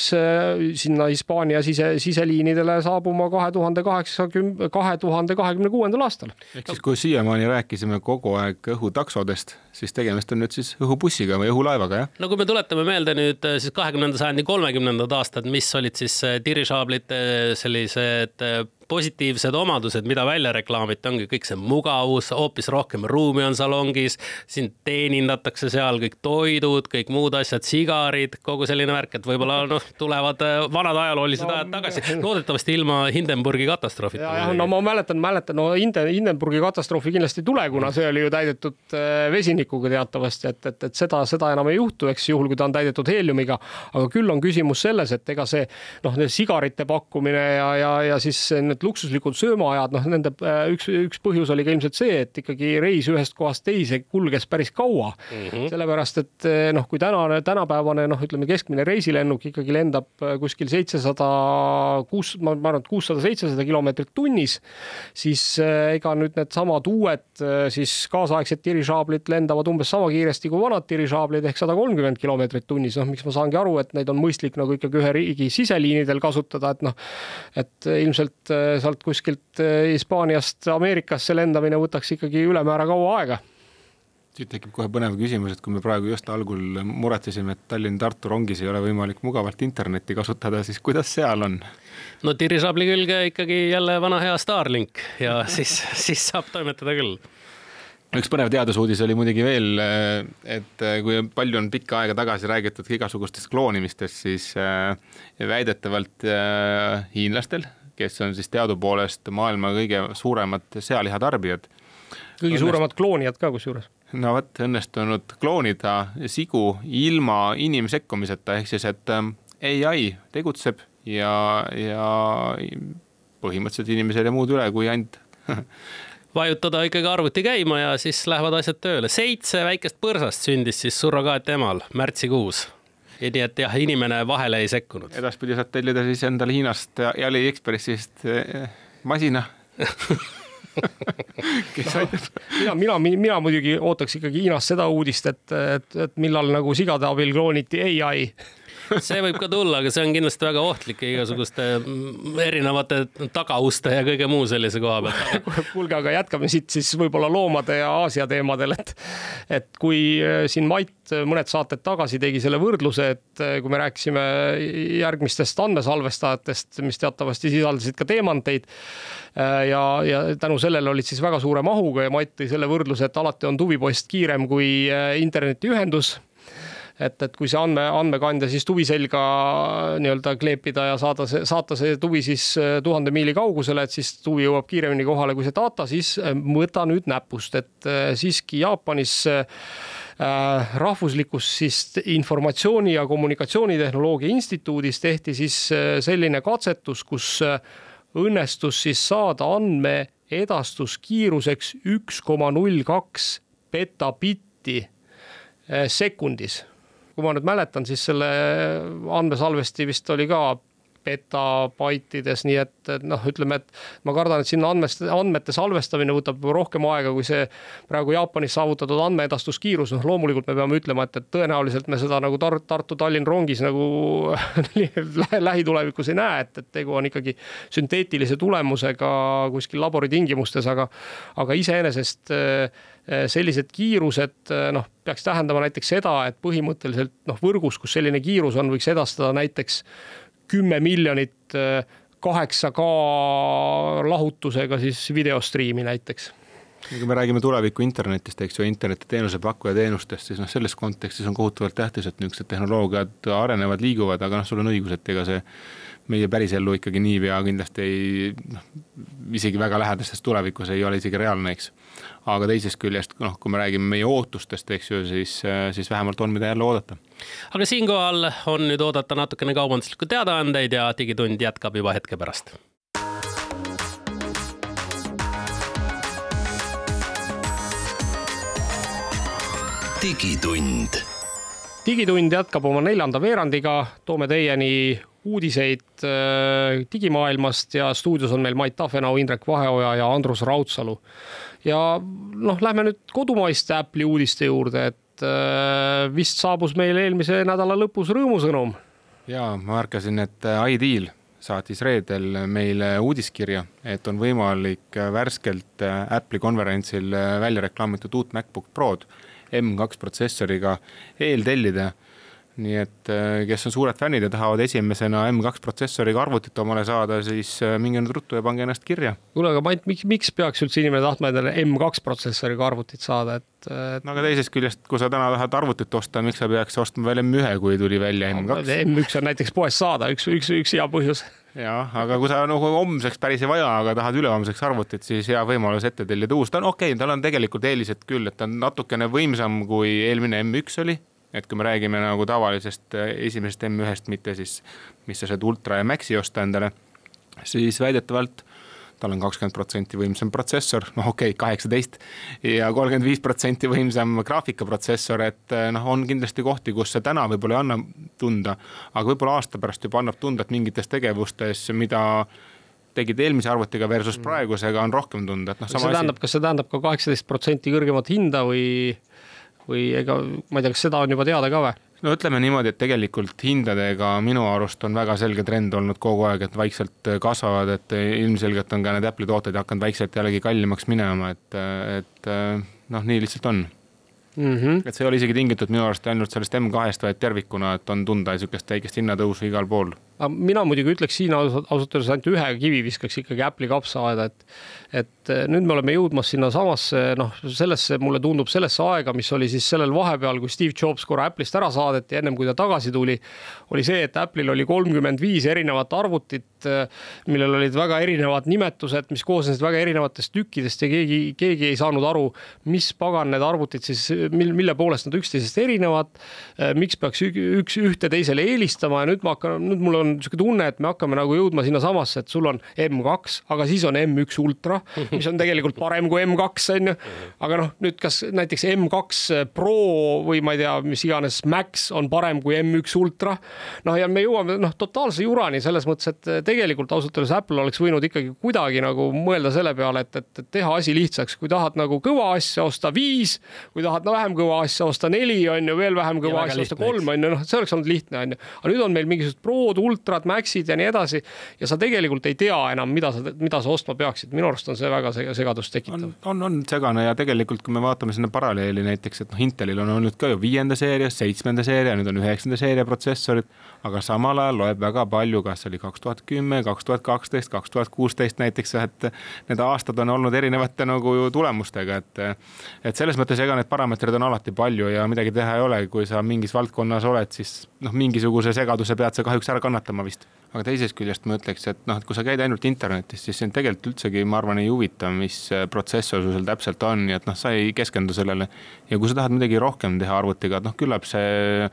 sinna Hispaania sise, siseliinidele saabuma kahe tuhande kaheksakümne, kahe tuhande kahekümne kuuendal aastal. ehk siis, kui siiamaani rääkisime kogu aeg õhutaksodest, siis tegemist on nüüd siis õhubussiga või õhulaevaga, jah? no kui me tuletame meelde nüüd siis kahekümnenda sajandi kolmekümnendad aastad, mis olid siis dirižaablite sellised positiivsed omadused, mida välja reklaamiti, ongi kõik see mugavus, hoopis rohkem ruumi on salongis, sind teenindatakse seal, kõik toidud, kõik muud asjad, sigarid, kogu selline värk, et võib-olla noh, tulevad äh, vanad ajaloolised no, ajad tagasi, loodetavasti ilma Hindenburgi katastroofita. no ma mäletan, mäletan, no Hinden, Hindenburgi katastroofi kindlasti ei tule, kuna see oli ju täidetud äh, vesinikuga teatavasti, et, et, et seda, seda enam ei juhtu, eks juhul, kui ta on täidetud heeliumiga. aga küll on küsimus selles, et ega see noh, sigarite pakkumine ja, ja, ja siis need need luksuslikud söömaajad, noh, nende äh, üks, üks põhjus oli ka ilmselt see, et ikkagi reis ühest kohast teise kulges päris kaua mm. -hmm. sellepärast, et äh, noh, kui tänane, tänapäevane noh, ütleme keskmine reisilennuk ikkagi lendab äh, kuskil seitsesada, kuus, ma arvan, et kuussada, seitsesada kilomeetrit tunnis, siis ega nüüd needsamad uued siis kaasaegsed dirižaablid lendavad umbes sama kiiresti kui vanad dirižaablid ehk sada kolmkümmend kilomeetrit tunnis, noh, miks ma saangi aru, et neid on mõistlik nagu ikkagi ühe riigi siseliinidel kasutada, et noh, et ilmselt sealt kuskilt Hispaaniast Ameerikasse lendamine võtaks ikkagi ülemäära kaua aega siit tekib kohe põnev küsimus, et kui me praegu just algul muretsesime, et Tallinn-Tartu rongis ei ole võimalik mugavalt internetti kasutada, siis kuidas seal on? no tirisaabli külge ikkagi jälle vana hea Starlink ja siis, siis saab toimetada küll üks põnev teadusuudis oli muidugi veel, et kui palju on pikka aega tagasi räägitud igasugustest kloonimistest, siis väidetavalt hiinlastel, kes on siis teadupoolest maailma kõige suuremad sealihatarbijad. kõige suuremad kloonijad ka kusjuures no vot, õnnestunud kloonida sigu ilma inimsekkumiseta, ehk siis, et ähm, ai tegutseb ja, ja põhimõtteliselt inimesel ei muud üle, kui ainult vajutada ikkagi arvuti käima ja siis lähevad asjad tööle. seitse väikest põrsast sündis siis surrogaatemal märtsikuus. Nii et jah, inimene vahele ei sekkunud. edaspidi saad tellida siis endale Hiinast ja Aliekspressist eh, masina kes aitab? mina, mina, mina muidugi ootaks ikkagi Hiinast seda uudist, et, et, et millal nagu sigade abil klooniti ai see võib ka tulla, aga see on kindlasti väga ohtlik igasuguste mm, erinevate tagauste ja kõige muu sellise koha pealt. kuulge, aga jätkame siit siis võib-olla loomade ja Aasia teemadel, et et kui äh, siin Mait mõned saated tagasi tegi selle võrdluse, et äh, kui me rääkisime järgmistest andmesalvestajatest, mis teatavasti sisaldasid ka teemanteid äh, ja, ja tänu sellele olid siis väga suure mahuga ja Mait tõi selle võrdluse, et alati on tuvipost kiirem kui internetiühendus et, et kui see andme, andmekandja siis tuvi selga nii-öelda kleepida ja saada see, saata see tuvi siis äh, tuhande miili kaugusele, et siis tuvi jõuab kiiremini kohale kui see data, siis äh, võta nüüd näpust, et äh, siiski Jaapanis rahvuslikus siis informatsiooni ja kommunikatsioonitehnoloogia instituudis tehti siis selline katsetus, kus õnnestus siis saada andmeedastuskiiruseks üks koma null kaks petabitti sekundis kui ma nüüd mäletan, siis selle andmesalvesti vist oli ka petabaitides, nii et, et noh, ütleme, et ma kardan, et sinna andmeste, andmete salvestamine võtab rohkem aega kui see praegu Jaapanis saavutatud andmeedastuskiirus, noh loomulikult me peame ütlema, et, et tõenäoliselt me seda nagu Tar Tartu-Tallinn rongis nagu lähitulevikus ei näe, et, et tegu on ikkagi sünteetilise tulemusega kuskil laboritingimustes, aga aga iseenesest äh, sellised kiirused noh, peaks tähendama näiteks seda, et põhimõtteliselt noh, võrgus, kus selline kiirus on, võiks edastada näiteks kümme miljonit äh, kaheksa K lahutusega siis videostriimi näiteks kui me räägime tuleviku internetist, eks ju, internetiteenuse pakkuja teenustest, siis noh, selles kontekstis on kohutavalt tähtis, et niisugused tehnoloogiad arenevad, liiguvad, aga noh, sul on õigus, et ega see meie pärisellu ikkagi niipea kindlasti ei, noh, isegi väga lähedastes tulevikus ei ole isegi reaalne, eks. Aga teisest küljest, noh, kui me räägime meie ootustest, eks ju, siis, siis vähemalt on, mida jälle oodata. aga siinkohal on nüüd oodata natukene kaubanduslikku teadaandeid ja Digitund jätkab juba hetke pärast digitund. digitund jätkab oma neljanda veerandiga, toome teieni uudiseid äh, digimaailmast ja stuudios on meil Mait Tafenau, Indrek Vaheoja ja Andrus Raudsalu. ja noh, lähme nüüd kodumaiste Apple'i uudiste juurde, et äh, vist saabus meil eelmise nädala lõpus rõõmusõnum. ja ma märkasin, et äh, iDeal saatis reedel meile uudiskirja, et on võimalik värskelt Apple'i konverentsil välja reklaamitud uut MacBook Prod M2 protsessoriga eeltellida nii et äh, kes on suured fännid ja tahavad esimesena M2 protsessoriga arvutit omale saada, siis äh, minge nüüd ruttu ja pange ennast kirja. kuule, aga Mait, miks, miks peaks üldse inimene tahtma endale M2 protsessoriga arvutit saada, et, et...? no aga teisest küljest, kui sa täna tahad arvutit osta, miks sa peaks ostma veel M1, kui tuli välja M2? M1 on näiteks poest saada, üks, üks, üks hea põhjus jah, aga kui sa nagu homseks päris ei vaja, aga tahad ülehomseks arvutit, siis hea võimalus ette tellida uus, ta on okei okay,, tal on tegelikult eelised küll, et ta on natukene võimsam kui eelmine M1 oli et kui me räägime nagu tavalisest äh, esimesest M1-st, mitte siis, mis sa saad Ultra ja Maxi osta endale, siis väidetavalt tal on kakskümmend protsenti võimsam protsessor, noh okei okay,, kaheksateist ja kolmkümmend viis protsenti võimsam graafikaprotsessor, et äh, noh, on kindlasti kohti, kus see täna võib-olla ei anna tunda, aga võib-olla aasta pärast juba annab tunda, et mingites tegevustes, mida tegid eelmise arvutiga versus mm. praegusega on rohkem tunda, et noh. see tähendab, kas see tähendab ka kaheksateist protsenti kõrgemat hinda või? Või ega ma ei tea, kas seda on juba teada ka või? no ütleme niimoodi, et tegelikult hindadega minu arust on väga selge trend olnud kogu aeg, et vaikselt kasvavad, et ilmselgelt on ka need Apple'i tooted hakanud vaikselt jällegi kallimaks minema, et, et noh, nii lihtsalt on mm. -hmm. et see ei ole isegi tingitud minu arust ainult sellest M2-st, vaid tervikuna, et on tunda niisugust väikest hinnatõusu igal pool. Mina muidugi ütleks siin ausalt, öeldes ainult ühe kivi viskaks ikkagi Apple'i kapsaaeda, et et eh, nüüd me oleme jõudmas sinnasamasse noh, sellesse, mulle tundub sellesse aega, mis oli siis sellel vahepeal, kui Steve Jobs korra Apple'ist ära saadeti, ennem kui ta tagasi tuli, oli see, et Apple'il oli kolmkümmend viis erinevat arvutit, eh, millel olid väga erinevad nimetused, mis koosnesid väga erinevatest tükkidest ja keegi, keegi ei saanud aru, mis pagan need arvutid siis, mil, mille poolest nad üksteisest erinevad, eh, miks peaks üks ühte teisele eelistama ja nüüd ma hakkan, nüüd mul on niisugune tunne, et me hakkame nagu jõudma sinnasamasse, et sul on M2, aga siis on M1 ultra, mis on tegelikult parem kui M2 on ju. aga noh, nüüd kas näiteks M2 Pro või ma ei tea, mis iganes Max on parem kui M1 Ultra. noh, ja me jõuame noh, totaalse jurani selles mõttes, et tegelikult ausalt öeldes Apple oleks võinud ikkagi kuidagi nagu mõelda selle peale, et, et, et teha asi lihtsaks, kui tahad nagu kõva asja osta viis, kui tahad no, vähem kõva asja osta neli on ju, veel vähem kõva asja osta kolm on ju, noh, see oleks olnud lihtne on ju. aga nüüd on meil mingisugused Prod, Ultrad, Maxid ja nii edasi ja sa tegelikult ei tea enam, mida sa, mida sa ostma peaksid, minu arust on see väga segadust tekitav. on, on, on segane ja tegelikult, kui me vaatame sinna paralleeli näiteks, et noh, Intelil on olnud ka ju viienda seeria, seitsmenda seeria, nüüd on üheksanda seeria protsessorid, aga samal ajal loeb väga palju, kas oli kaks tuhat kümme, kaks tuhat kaksteist, kaks tuhat kuusteist näiteks, et need aastad on olnud erinevate nagu tulemustega, et et selles mõttes, ega need parameetrid on alati palju ja midagi teha ei ole, kui sa mingis valdkonnas oled, siis noh, mingisuguse segaduse pead sa kahjuks ära kannatama vist aga teisest küljest ma ütleks, et noh, et kui sa käid ainult internetis, siis sind tegelikult üldsegi, ma arvan, ei huvita, mis protsessor sul täpselt on, nii et noh, sa ei keskendu sellele. ja kui sa tahad midagi rohkem teha arvutiga, et noh, küllap see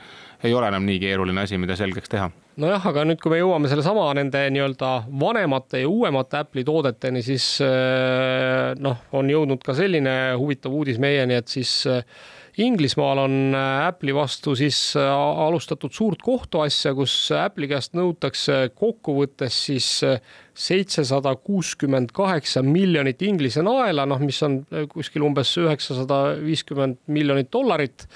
ei ole enam nii keeruline asi, mida selgeks teha nojah, aga nüüd, kui me jõuame sellesama nende nii-öelda vanemate ja uuemate Apple'i toodeteni, siis noh, on jõudnud ka selline huvitav uudis meieni, et siis Inglismaal on äh, Apple'i vastu siis äh, alustatud suurt kohtuasja, kus Apple'i käest nõutakse kokkuvõttes siis äh, seitsesada kuuskümmend kaheksa miljonit Inglise naela, noh, mis on kuskil umbes üheksasada viiskümmend miljonit dollarit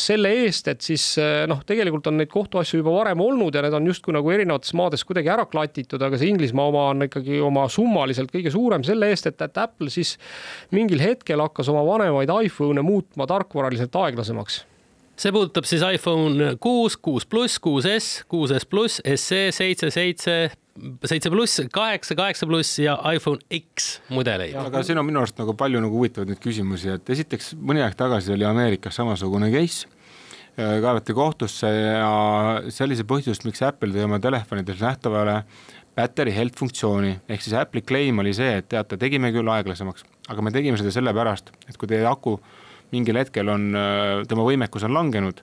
selle eest, et siis äh, noh, tegelikult on neid kohtuasju juba varem olnud ja need on justkui nagu erinevates maades kuidagi ära klatitud, aga see Inglismaa oma on ikkagi oma summaliselt kõige suurem selle eest, et, et Apple siis mingil hetkel hakkas oma vanemaid iPhone'e muutma tarkvaraliselt aeglasemaks. See puudutab siis iPhone kuus, kuus pluss, kuus S, kuus S pluss, SE seitse, seitse, seitse pluss, kaheksa, kaheksa pluss ja iPhone X mudeleid. aga siin on minu arust nagu palju nagu huvitavaid neid küsimusi, et esiteks mõni aeg tagasi oli Ameerikas samasugune case äh, kaevati kohtusse ja see oli see põhjus, miks Apple tõi oma telefonides nähtavale battery health funktsiooni, ehk siis Apple'i claim oli see, et teate, tegime küll aeglasemaks, aga me tegime seda sellepärast, et kui teie aku mingil hetkel on, äh, tema võimekus on langenud,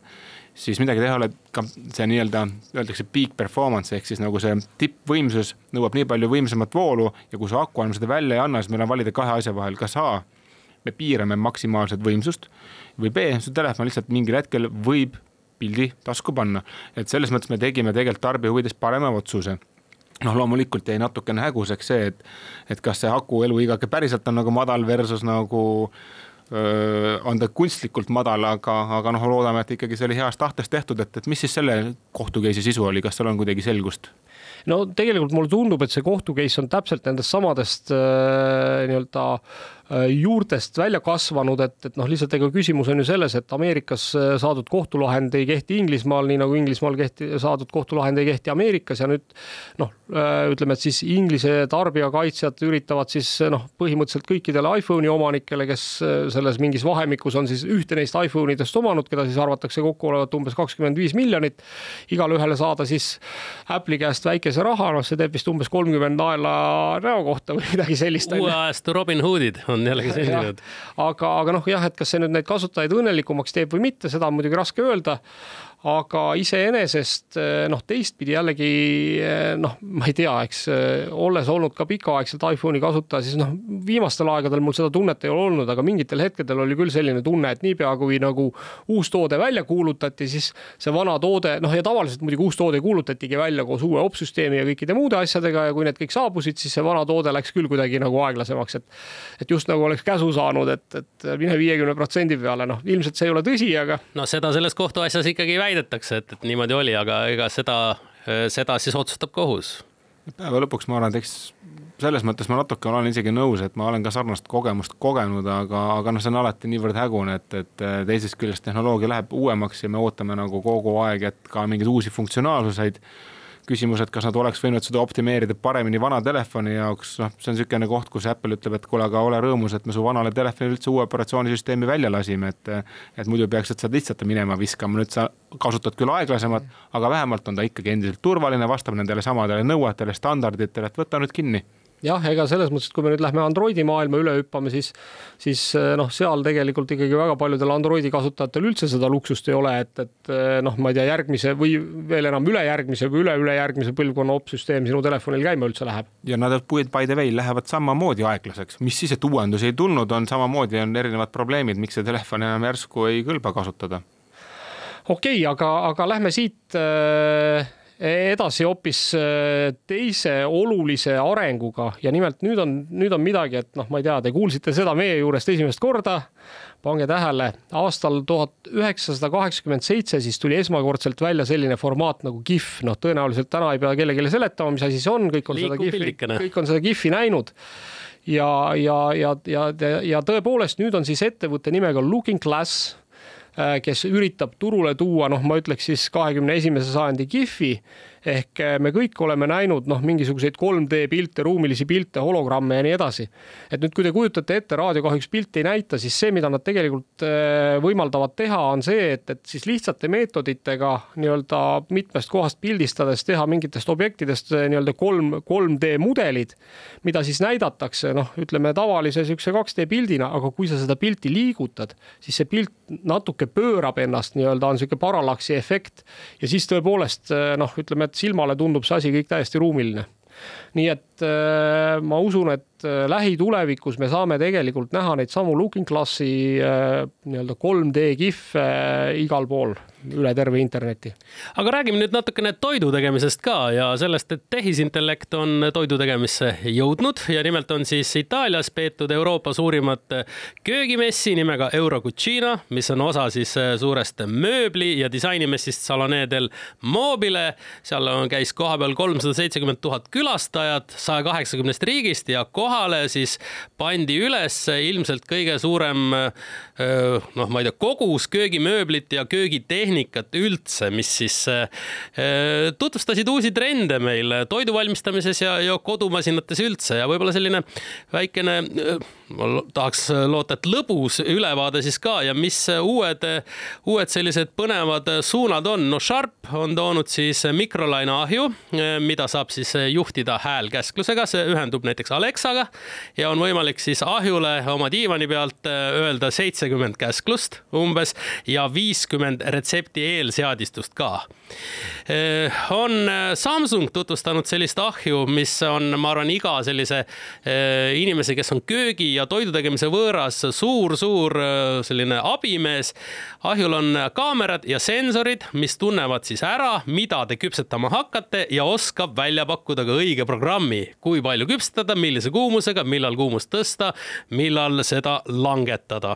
siis midagi teha ei ole, ka see nii-öelda öeldakse peak performance ehk siis nagu see tippvõimsus nõuab nii palju võimsamat voolu ja kui su aku enam seda välja ei anna, siis meil on valida kahe asja vahel, kas A, me piirame maksimaalset võimsust või B, su telefon lihtsalt mingil hetkel võib pildi tasku panna. et selles mõttes me tegime tegelikult tarbija huvides parema otsuse noh, loomulikult jäi natukene häguseks see, et, et kas see aku eluiga päriselt on nagu madal versus nagu on ta kunstlikult madal, aga, aga noh, loodame, et ikkagi see oli heast tahtest tehtud, et, et mis siis selle kohtu case'i sisu oli, kas seal on kuidagi selgust? no tegelikult mulle tundub, et see kohtu case on täpselt nendest samadest äh, nii-öelda äh, juurtest välja kasvanud, et, et noh, lihtsalt ega küsimus on ju selles, et Ameerikas äh, saadud kohtulahend ei kehti Inglismaal, nii nagu Inglismaal kehti, saadud kohtulahend ei kehti Ameerikas ja nüüd noh, äh, ütleme, et siis Inglise tarbijakaitsjad üritavad siis noh, põhimõtteliselt kõikidele iPhone'i omanikele, kes selles mingis vahemikus on siis ühte neist iPhone idest omanud, keda siis arvatakse kokku olevat umbes kakskümmend viis miljonit, igale ühele saada siis Apple'i käest väikese raha, noh, see teeb vist umbes kolmkümmend naela näo kohta või midagi sellist. uue ajastu Robin Hoodid on jällegi sündinud. aga, aga noh, jah, et kas see nüüd neid kasutajaid õnnelikumaks teeb või mitte, seda on muidugi raske öelda aga iseenesest noh, teistpidi jällegi noh, ma ei tea, eks olles olnud ka pikaaegselt iPhone'i kasutaja, siis noh, viimastel aegadel mul seda tunnet ei ole olnud, aga mingitel hetkedel oli küll selline tunne, et niipea kui nagu uus toode välja kuulutati, siis see vana toode, noh ja tavaliselt muidugi uus toode kuulutatigi välja koos uue opsüsteemi ja kõikide muude asjadega ja kui need kõik saabusid, siis see vana toode läks küll kuidagi nagu aeglasemaks, et et just nagu oleks käsu saanud, et, et mine viiekümne protsendi peale, noh, ilmselt see ei ole tõsi, aga. no seda selles kohtuasjas ikkagi väidetakse, et, et niimoodi oli, aga ega seda, seda siis otsustab kohus. päeva lõpuks ma arvan, et eks selles mõttes ma natuke olen isegi nõus, et ma olen ka sarnast kogemust kogenud, aga, aga noh, see on alati niivõrd hägune, et, et teisest küljest tehnoloogia läheb uuemaks ja me ootame nagu kogu aeg, et ka mingeid uusi funktsionaalsuseid küsimus, et kas nad oleks võinud seda optimeerida paremini vana telefoni jaoks, noh, see on niisugune koht, kus Apple ütleb, et kuule, aga ole rõõmus, et me su vanale telefonile üldse uue operatsioonisüsteemi välja lasime, et et muidu peaksid sa lihtsalt minema viskama, nüüd sa kasutad küll aeglasemat, aga vähemalt on ta ikkagi endiselt turvaline, vastab nendele samadele nõuetele, standarditele, et võta nüüd kinni jah, ega selles mõttes, et kui me nüüd lähme Androidi maailma üle hüppame, siis, siis eh, noh, seal tegelikult ikkagi väga paljudel Androidi kasutajatel üldse seda luksust ei ole, et, et eh, noh, ma ei tea, järgmise või veel enam ülejärgmise või üle-ülejärgmise põlvkonna opsüsteem sinu telefonil käima üldse läheb. ja nad by the way lähevad samamoodi aeglaseks, mis siis, et uuendusi ei tulnud, on samamoodi on erinevad probleemid, miks see telefon enam järsku ei kõlba kasutada okei okay,, aga, aga lähme siit äh, edasi hoopis äh, teise olulise arenguga. Ja nimelt nüüd on, nüüd on midagi, et noh, ma ei tea, te kuulsite seda meie juurest esimest korda. pange tähele, aastal tuhat üheksasada kaheksakümmend seitse siis tuli esmakordselt välja selline formaat nagu GIF, noh, tõenäoliselt täna ei pea kellelegi seletama, mis asi see on, kõik on Liikub seda GIF-i, kõik on seda GIF-i näinud. Ja, ja, ja, ja, ja, ja tõepoolest nüüd on siis ettevõtte nimega Looking Glass kes üritab turule tuua, noh, ma ütleks siis kahekümne esimese sajandi GIF-i ehk äh, me kõik oleme näinud noh, mingisuguseid 3D pilte, ruumilisi pilte, hologramme ja nii edasi. et nüüd, kui te kujutate ette, raadio kahjuks pilti ei näita, siis see, mida nad tegelikult äh, võimaldavad teha, on see, et, et siis lihtsate meetoditega nii-öelda mitmest kohast pildistades teha mingitest objektidest äh, nii-öelda kolm, 3D mudelid, mida siis näidatakse noh, ütleme tavalise niisuguse 2D pildina, aga kui sa seda pilti liigutad, siis see pilt natuke pöörab ennast nii-öelda, on niisugune parallaksi efekt ja siis tõepoolest noh, ütleme, et silmale tundub see asi kõik täiesti ruumiline. nii et äh, ma usun, et lähitulevikus me saame tegelikult näha neid samu Looking Glassi äh, nii-öelda 3D kihve igal pool üle terve interneti. aga räägime nüüd natukene toidu tegemisest ka ja sellest, et tehisintellekt on toidu tegemisse jõudnud ja nimelt on siis Itaalias peetud Euroopa suurimat köögimessi nimega Euro Cucina, mis on osa siis suurest mööbli ja disainimessist Salone del Mobile. seal on, käis kohapeal kolmsada seitsekümmend tuhat külastajat saja kaheksakümnest riigist ja kohale siis pandi üles ilmselt kõige suurem noh, ma ei tea, kogus köögimööblit ja köögitehnikat tehnikat üldse, mis siis äh, tutvustasid uusi trende meil toidu valmistamises ja, ja kodumasinates üldse ja võib-olla selline väikene, äh, ma tahaks loota, et lõbus ülevaade siis ka ja mis uued, uued sellised põnevad suunad on. no Sharp on toonud siis mikrolaineahju, mida saab siis juhtida häälkäsklusega, see ühendub näiteks Alexaga ja on võimalik siis ahjule oma diivani pealt öelda seitsekümmend käsklust umbes ja viiskümmend retsepti eelseadistust ka. Eh, on eh, Samsung tutvustanud sellist ahju, mis on, ma arvan, iga sellise inimese, kes on köögi ja toidu tegemise võõras suur-suur selline abimees. ahjul on kaamerad ja sensorid, mis tunnevad siis ära, mida te küpsetama hakkate ja oskab välja pakkuda ka õige programmi, kui palju küpsetada, millise kuumusega, millal kuumust tõsta, millal seda langetada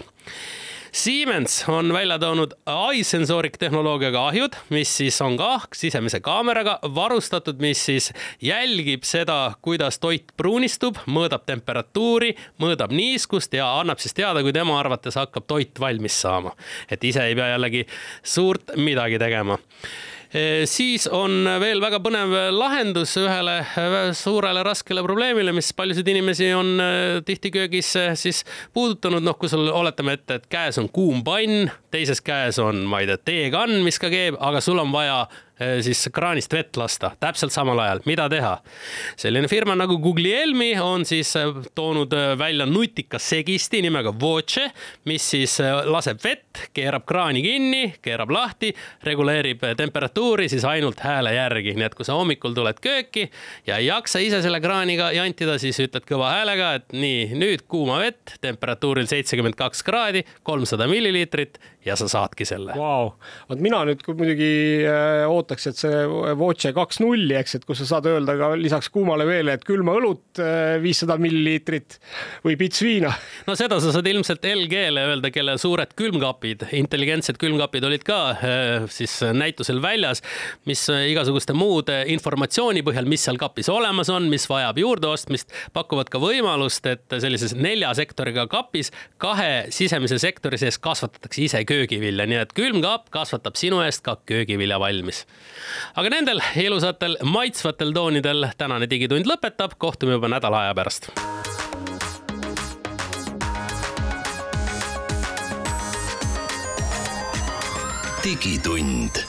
Siemens on välja toonud iSensoric tehnoloogiaga ahjud, mis siis on ka sisemise kaameraga varustatud, mis siis jälgib seda, kuidas toit pruunistub, mõõdab temperatuuri, mõõdab niiskust ja annab siis teada, kui tema arvates hakkab toit valmis saama. et ise ei pea jällegi suurt midagi tegema siis on veel väga põnev lahendus ühele suurele raskele probleemile, mis paljusid inimesi on eh, tihti köögis siis puudutanud, noh, kui sul oletame ette, et käes on kuum pann, teises käes on, ma ei tea, teekann, mis ka keeb, aga sul on vaja siis kraanist vett lasta, täpselt samal ajal, mida teha? selline firma nagu Guglielmi on siis toonud välja nutika segisti nimega Voce, mis siis laseb vett, keerab kraani kinni, keerab lahti, reguleerib temperatuuri siis ainult hääle järgi, nii et kui sa hommikul tuled kööki ja ei jaksa ise selle kraaniga jantida, siis ütled kõva häälega, et nii, nüüd kuuma vett temperatuuril seitsekümmend kaks kraadi, kolmsada milliliitrit ja sa saadki selle wow.. vot mina nüüd muidugi äh, ootaks, et see Voce kaks nulli, eks, et kus sa saad öelda ka lisaks kuumale veele, et külma õlut äh, viissada milliliitrit või pits viina. no seda sa saad ilmselt LG-le öelda, kelle suured külmkapid, intelligentsed külmkapid olid ka äh, siis näitusel väljas, mis igasuguste muude informatsiooni põhjal, mis seal kapis olemas on, mis vajab juurdeostmist, pakuvad ka võimalust, et sellises nelja sektoriga kapis kahe sisemise sektori sees kasvatatakse ise köögivilja, nii et külmkapp kasvatab sinu eest ka köögivilja valmis. aga nendel ilusatel maitsvatel toonidel tänane Digitund lõpetab, kohtume juba nädala aja pärast. digitund